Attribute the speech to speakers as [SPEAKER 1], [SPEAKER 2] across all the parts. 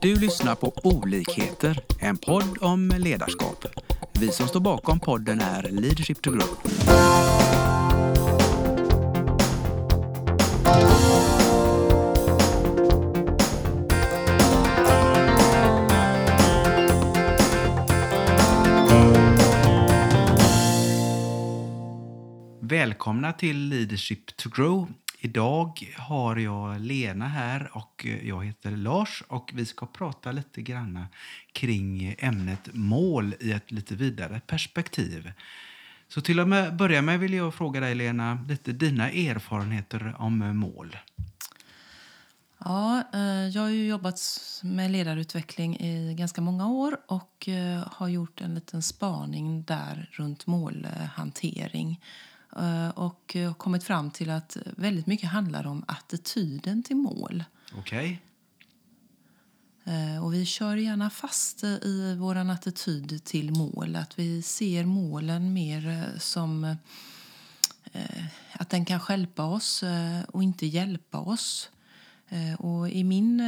[SPEAKER 1] Du lyssnar på Olikheter, en podd om ledarskap. Vi som står bakom podden är Leadership to Grow. Välkomna till Leadership to Grow. Idag har jag Lena här och eh, jag heter Lars och vi ska prata lite grann kring ämnet mål i ett lite vidare perspektiv. Så till att börja med vill jag fråga dig Lena, lite dina erfarenheter om mål.
[SPEAKER 2] Ja, eh, jag har ju jobbat med ledarutveckling i ganska många år och eh, har gjort en liten spaning där runt målhantering och har kommit fram till att väldigt mycket handlar om attityden till mål.
[SPEAKER 1] Okej.
[SPEAKER 2] Okay. Eh, och vi kör gärna fast i vår attityd till mål. Att vi ser målen mer eh, som att den kan hjälpa oss och inte hjälpa oss. Och I min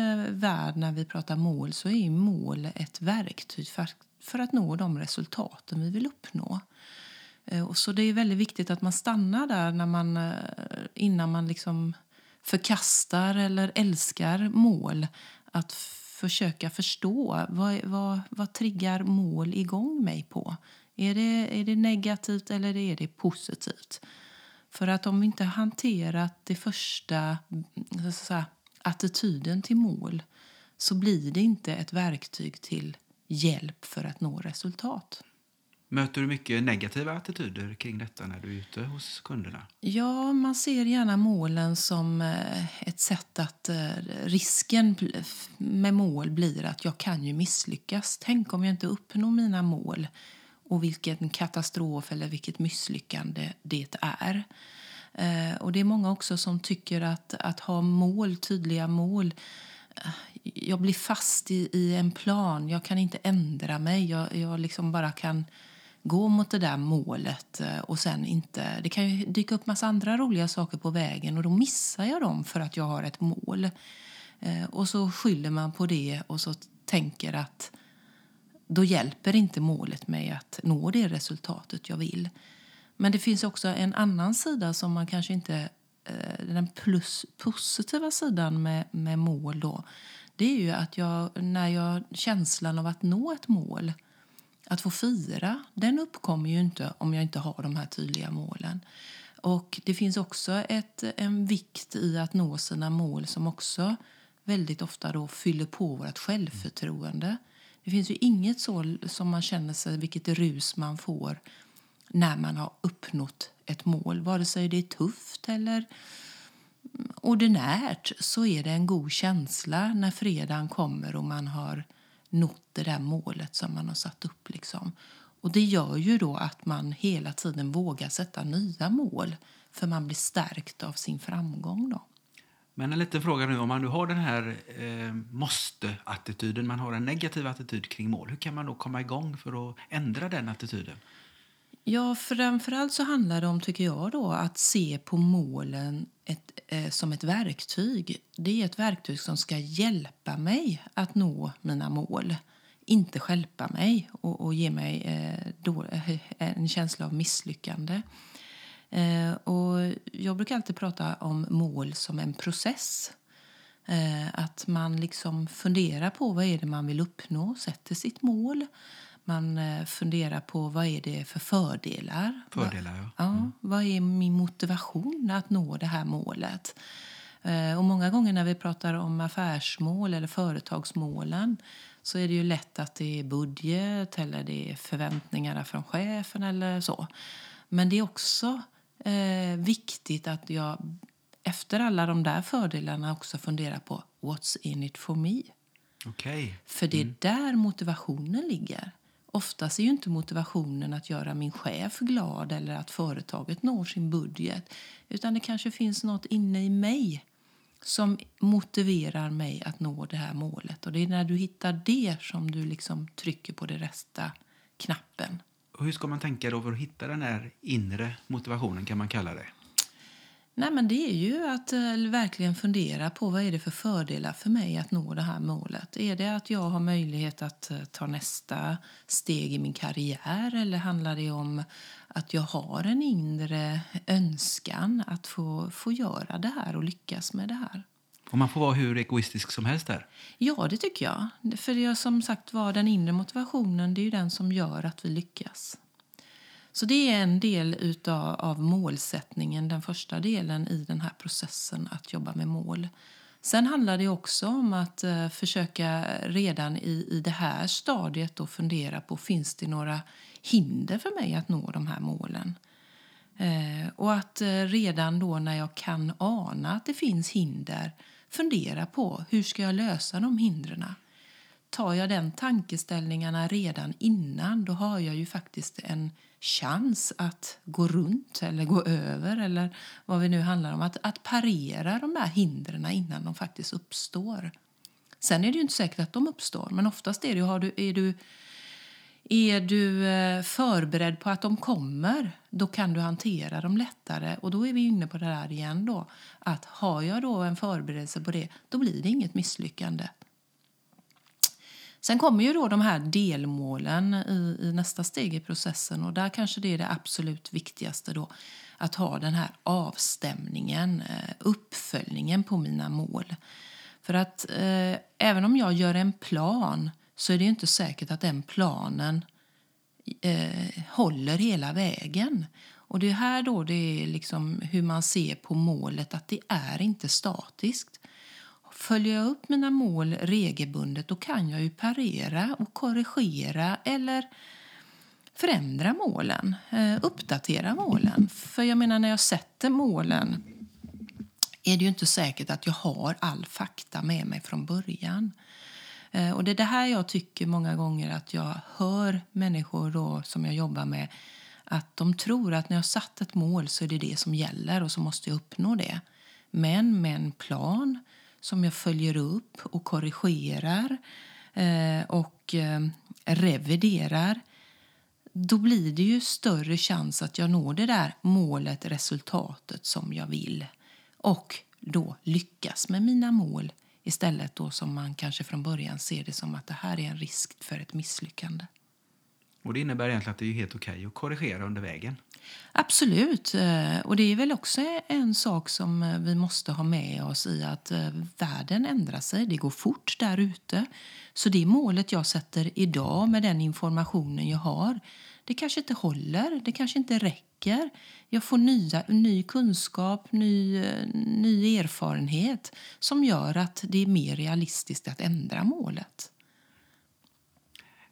[SPEAKER 2] värld, när vi pratar mål, så är mål ett verktyg för, för att nå de resultaten vi vill uppnå. Eh, och så det är väldigt viktigt att man stannar där när man, eh, innan man liksom förkastar eller älskar mål. Att försöka förstå vad, vad, vad triggar mål igång mig på. Är det, är det negativt eller är det positivt? För att om vi inte hanterat det första mm, säga, attityden till mål så blir det inte ett verktyg till hjälp för att nå resultat.
[SPEAKER 1] Möter du mycket negativa attityder kring detta när du är ute hos kunderna?
[SPEAKER 2] Ja, man ser gärna målen som eh, ett sätt att... Eh, risken med mål blir att jag kan ju misslyckas. Tänk om jag inte uppnår mina mål och vilken katastrof eller vilket misslyckande det är. Eh, och Det är många också som tycker att, att ha mål, tydliga mål jag blir fast i, i en plan. Jag kan inte ändra mig. Jag, jag liksom bara kan gå mot det där målet eh, och sen inte... Det kan ju dyka upp massa andra roliga saker på vägen och då missar jag dem för att jag har ett mål. Eh, och så skyller man på det och så tänker att då hjälper inte målet mig att nå det resultatet jag vill. Men det finns också en annan sida som man kanske inte... Eh, den plus, positiva sidan med, med mål då, det är ju att jag, när jag känslan av att nå ett mål att få fira, den uppkommer ju inte om jag inte har de här tydliga målen. Och Det finns också ett, en vikt i att nå sina mål som också väldigt ofta då fyller på vårt självförtroende. Det finns ju inget så som man känner sig, vilket rus man får när man har uppnått ett mål. Vare sig det är tufft eller ordinärt så är det en god känsla när fredagen kommer och man har nått det där målet som man har satt upp. Liksom. Och Det gör ju då att man hela tiden vågar sätta nya mål för man blir stärkt av sin framgång. Då.
[SPEAKER 1] Men en liten fråga nu, om man nu har den här eh, måste-attityden, man har en negativ attityd kring mål, hur kan man då komma igång för att ändra den attityden?
[SPEAKER 2] Ja, framförallt så handlar det om, tycker jag, då, att se på målen ett, eh, som ett verktyg. Det är ett verktyg som ska hjälpa mig att nå mina mål. Inte skälpa mig och, och ge mig eh, då, eh, en känsla av misslyckande. Eh, och jag brukar alltid prata om mål som en process. Eh, att man liksom funderar på vad är det man vill uppnå, sätter sitt mål man eh, funderar på vad är det för fördelar.
[SPEAKER 1] Fördelar, ja.
[SPEAKER 2] ja mm. Vad är min motivation att nå det här målet? Eh, och många gånger när vi pratar om affärsmål eller företagsmålen så är det ju lätt att det är budget eller det är förväntningarna från chefen eller så. Men det är också eh, viktigt att jag efter alla de där fördelarna också funderar på what's in it for me.
[SPEAKER 1] Okay.
[SPEAKER 2] För det är mm. där motivationen ligger. Oftast är ju inte motivationen att göra min chef glad eller att företaget når sin budget. Utan det kanske finns något inne i mig som motiverar mig att nå det här målet. Och det är när du hittar det som du liksom trycker på den rätta knappen.
[SPEAKER 1] Och hur ska man tänka då för att hitta den här inre motivationen kan man kalla det?
[SPEAKER 2] Nej, men det är ju att eh, verkligen fundera på vad är det för fördelar för mig att nå det här målet. Är det att jag har möjlighet att eh, ta nästa steg i min karriär eller handlar det om att jag har en inre önskan att få, få göra det här och lyckas med det här?
[SPEAKER 1] Och man får vara hur egoistisk som helst där.
[SPEAKER 2] Ja, det tycker jag. För jag, som sagt var, den inre motivationen det är den som gör att vi lyckas. Så det är en del utav, av målsättningen, den första delen i den här processen att jobba med mål. Sen handlar det också om att eh, försöka redan i, i det här stadiet då fundera på finns det några hinder för mig att nå de här målen. Eh, och att eh, redan då när jag kan ana att det finns hinder fundera på hur ska jag lösa de hindren. Tar jag den tankeställningarna redan innan då har jag ju faktiskt en chans att gå runt eller gå över eller vad vi nu handlar om. Att, att parera de där hindren innan de faktiskt uppstår. Sen är det ju inte säkert att de uppstår, men oftast är det har du, är du är du eh, förberedd på att de kommer, då kan du hantera dem lättare. Och då är vi inne på det där igen då, att har jag då en förberedelse på det, då blir det inget misslyckande. Sen kommer ju då de här delmålen i, i, nästa steg i processen och där kanske det är det absolut viktigaste då att ha den här avstämningen, eh, uppföljningen på mina mål. För att eh, även om jag gör en plan så är det inte säkert att den planen eh, håller hela vägen. Och det är här då det är liksom hur man ser på målet, att det är inte statiskt. Följer jag upp mina mål regelbundet då kan jag ju parera och korrigera eller förändra målen, eh, uppdatera målen. För jag menar när jag sätter målen är det ju inte säkert att jag har all fakta med mig från början. Eh, och det är det här jag tycker många gånger att jag hör människor då, som jag jobbar med att de tror att när jag satt ett mål så är det det som gäller och så måste jag uppnå det. Men med en plan som jag följer upp och korrigerar eh, och eh, reviderar då blir det ju större chans att jag når det där målet, resultatet som jag vill och då lyckas med mina mål istället då som man kanske från början ser det som att det här är en risk för ett misslyckande.
[SPEAKER 1] Och Det innebär egentligen att det är helt okej att korrigera under vägen?
[SPEAKER 2] Absolut. Eh, och det är väl också en sak som eh, vi måste ha med oss i att eh, världen ändrar sig. Det går fort där ute. Så det målet jag sätter idag med den informationen jag har, det kanske inte håller, det kanske inte räcker. Jag får nya, ny kunskap, ny, ny erfarenhet som gör att det är mer realistiskt att ändra målet.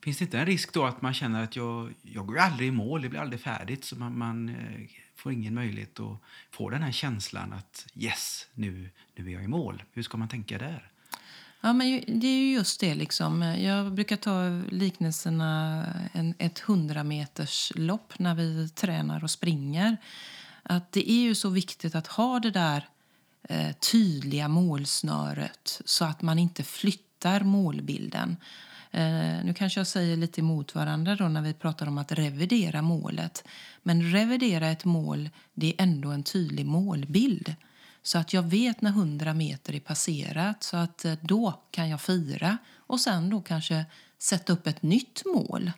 [SPEAKER 1] Finns det inte en risk då att man känner att jag, jag går aldrig i mål, det blir aldrig färdigt så man, man eh, får ingen möjlighet att få den här känslan att yes, nu, nu är jag i mål. Hur ska man tänka där?
[SPEAKER 2] Ja, men det är ju just det. Liksom. Jag brukar ta liknelserna en, ett 100 meters lopp när vi tränar och springer. Att Det är ju så viktigt att ha det där eh, tydliga målsnöret så att man inte flyttar målbilden. Eh, nu kanske jag säger lite emot varandra då när vi pratar om att revidera målet. Men revidera ett mål, det är ändå en tydlig målbild. Så att jag vet när 100 meter är passerat, så att eh, då kan jag fira och sen då kanske sätta upp ett nytt mål.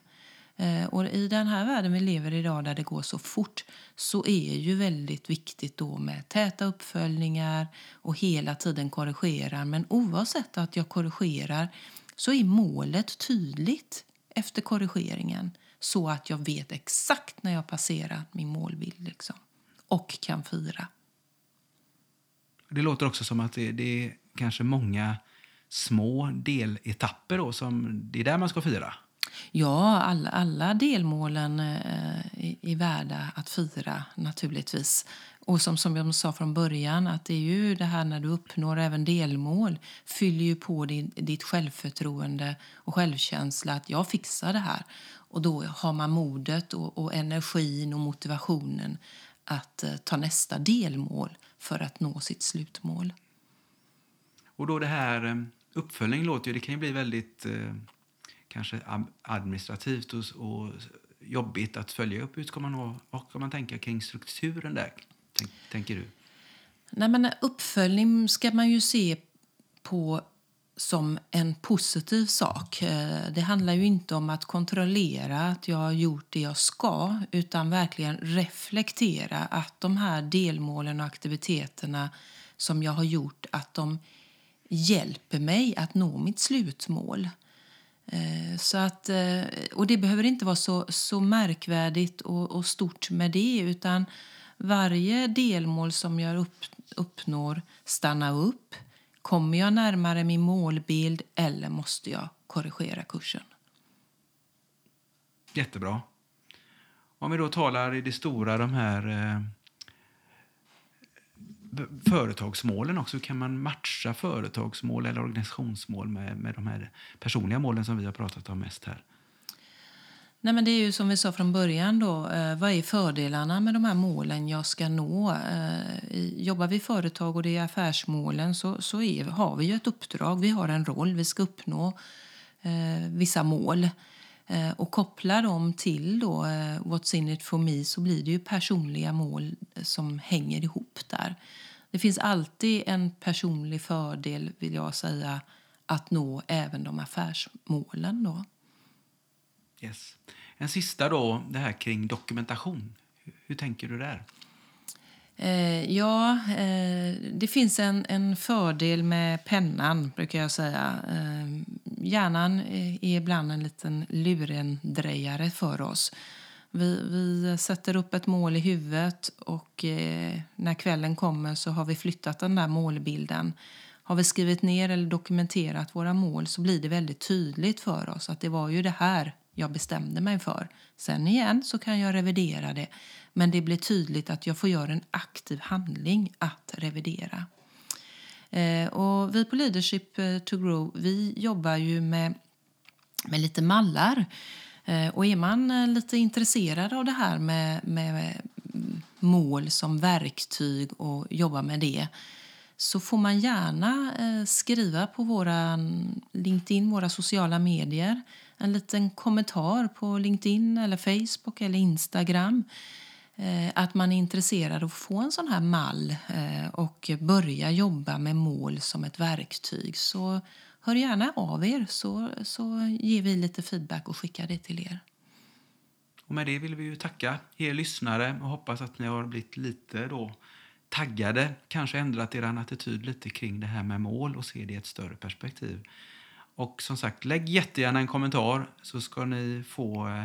[SPEAKER 2] Eh, och I den här världen vi lever i idag där det går så fort så är ju väldigt viktigt då med täta uppföljningar och hela tiden korrigera. Men oavsett att jag korrigerar så är målet tydligt efter korrigeringen så att jag vet exakt när jag passerar min målbild liksom, och kan fira.
[SPEAKER 1] Det låter också som att det, det är kanske många små deletapper då, som det är där man ska fira.
[SPEAKER 2] Ja, alla, alla delmålen eh, är, är värda att fira naturligtvis. Och som, som jag sa från början, att det är ju det här när du uppnår även delmål fyller ju på din, ditt självförtroende och självkänsla att jag fixar det här. Och då har man modet och, och energin och motivationen att eh, ta nästa delmål för att nå sitt slutmål.
[SPEAKER 1] Och då det här eh, uppföljning låter ju, det kan ju bli väldigt eh, kanske administrativt och, och, jobbigt att följa upp. Hur ska man, ha, vad ska man tänka kring strukturen där? tänker du?
[SPEAKER 2] Nej, men uppföljning ska man ju se på som en positiv sak. Eh, det handlar ju inte om att kontrollera att jag har gjort det jag ska utan verkligen reflektera att de här delmålen och aktiviteterna som jag har gjort att de hjälper mig att nå mitt slutmål. Eh, så att, eh, och det behöver inte vara så, så märkvärdigt och, och stort med det utan varje delmål som jag upp, uppnår stanna upp. Kommer jag närmare min målbild eller måste jag korrigera kursen?
[SPEAKER 1] Jättebra. Om vi då talar i det stora, de här eh, företagsmålen också. Kan man matcha företagsmål eller organisationsmål med, med de här personliga målen som vi har pratat om mest här?
[SPEAKER 2] Nej, men det är ju som vi sa från början. Då, eh, vad är fördelarna med de här målen jag ska nå? Eh, jobbar vi i företag och det är affärsmålen så, så är, har vi ju ett uppdrag. Vi har en roll. Vi ska uppnå eh, vissa mål. Eh, och kopplar dem till då, eh, What's in it for me så blir det ju personliga mål som hänger ihop där. Det finns alltid en personlig fördel, vill jag säga, att nå även de affärsmålen. Då.
[SPEAKER 1] Yes. En sista då, det här kring dokumentation. Hur, hur tänker du där?
[SPEAKER 2] Eh, ja, eh, det finns en, en fördel med pennan, brukar jag säga. Eh, hjärnan eh, är ibland en liten lurendrejare för oss. Vi, vi sätter upp ett mål i huvudet och eh, när kvällen kommer så har vi flyttat den där målbilden. Har vi skrivit ner eller dokumenterat våra mål så blir det väldigt tydligt för oss att det var ju det här jag bestämde mig för. Sen igen så kan jag revidera det, men det blir tydligt att jag får göra en aktiv handling att revidera. Eh, och vi på Leadership eh, to Grow vi jobbar ju med, med lite mallar. Eh, och är man lite intresserad av det här med, med mm, mål som verktyg och jobba med det så får man gärna skriva på våra LinkedIn, våra sociala medier en liten kommentar på LinkedIn, eller Facebook eller Instagram Eh, att man är intresserad av att få en sån här mall eh, och börja jobba med mål som ett verktyg så hör gärna av er så, så ger vi lite feedback och skickar det till er.
[SPEAKER 1] Och med det vill vi ju tacka er lyssnare och hoppas att ni har blivit lite då taggade, kanske ändrat er attityd lite kring det här med mål och se det i ett större perspektiv. Och som sagt, lägg jättegärna en kommentar så ska ni få eh,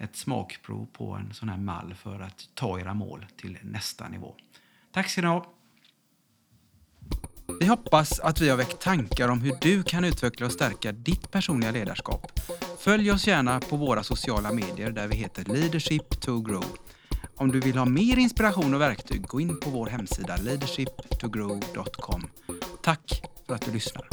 [SPEAKER 1] ett smakprov på en sån här mall för att ta era mål till nästa nivå. Tack ska ni ha! Vi hoppas att vi har väckt tankar om hur du kan utveckla och stärka ditt personliga ledarskap. Följ oss gärna på våra sociala medier där vi heter Leadership to Grow. Om du vill ha mer inspiration och verktyg, gå in på vår hemsida leadershiptogrow.com. Tack för att du lyssnar.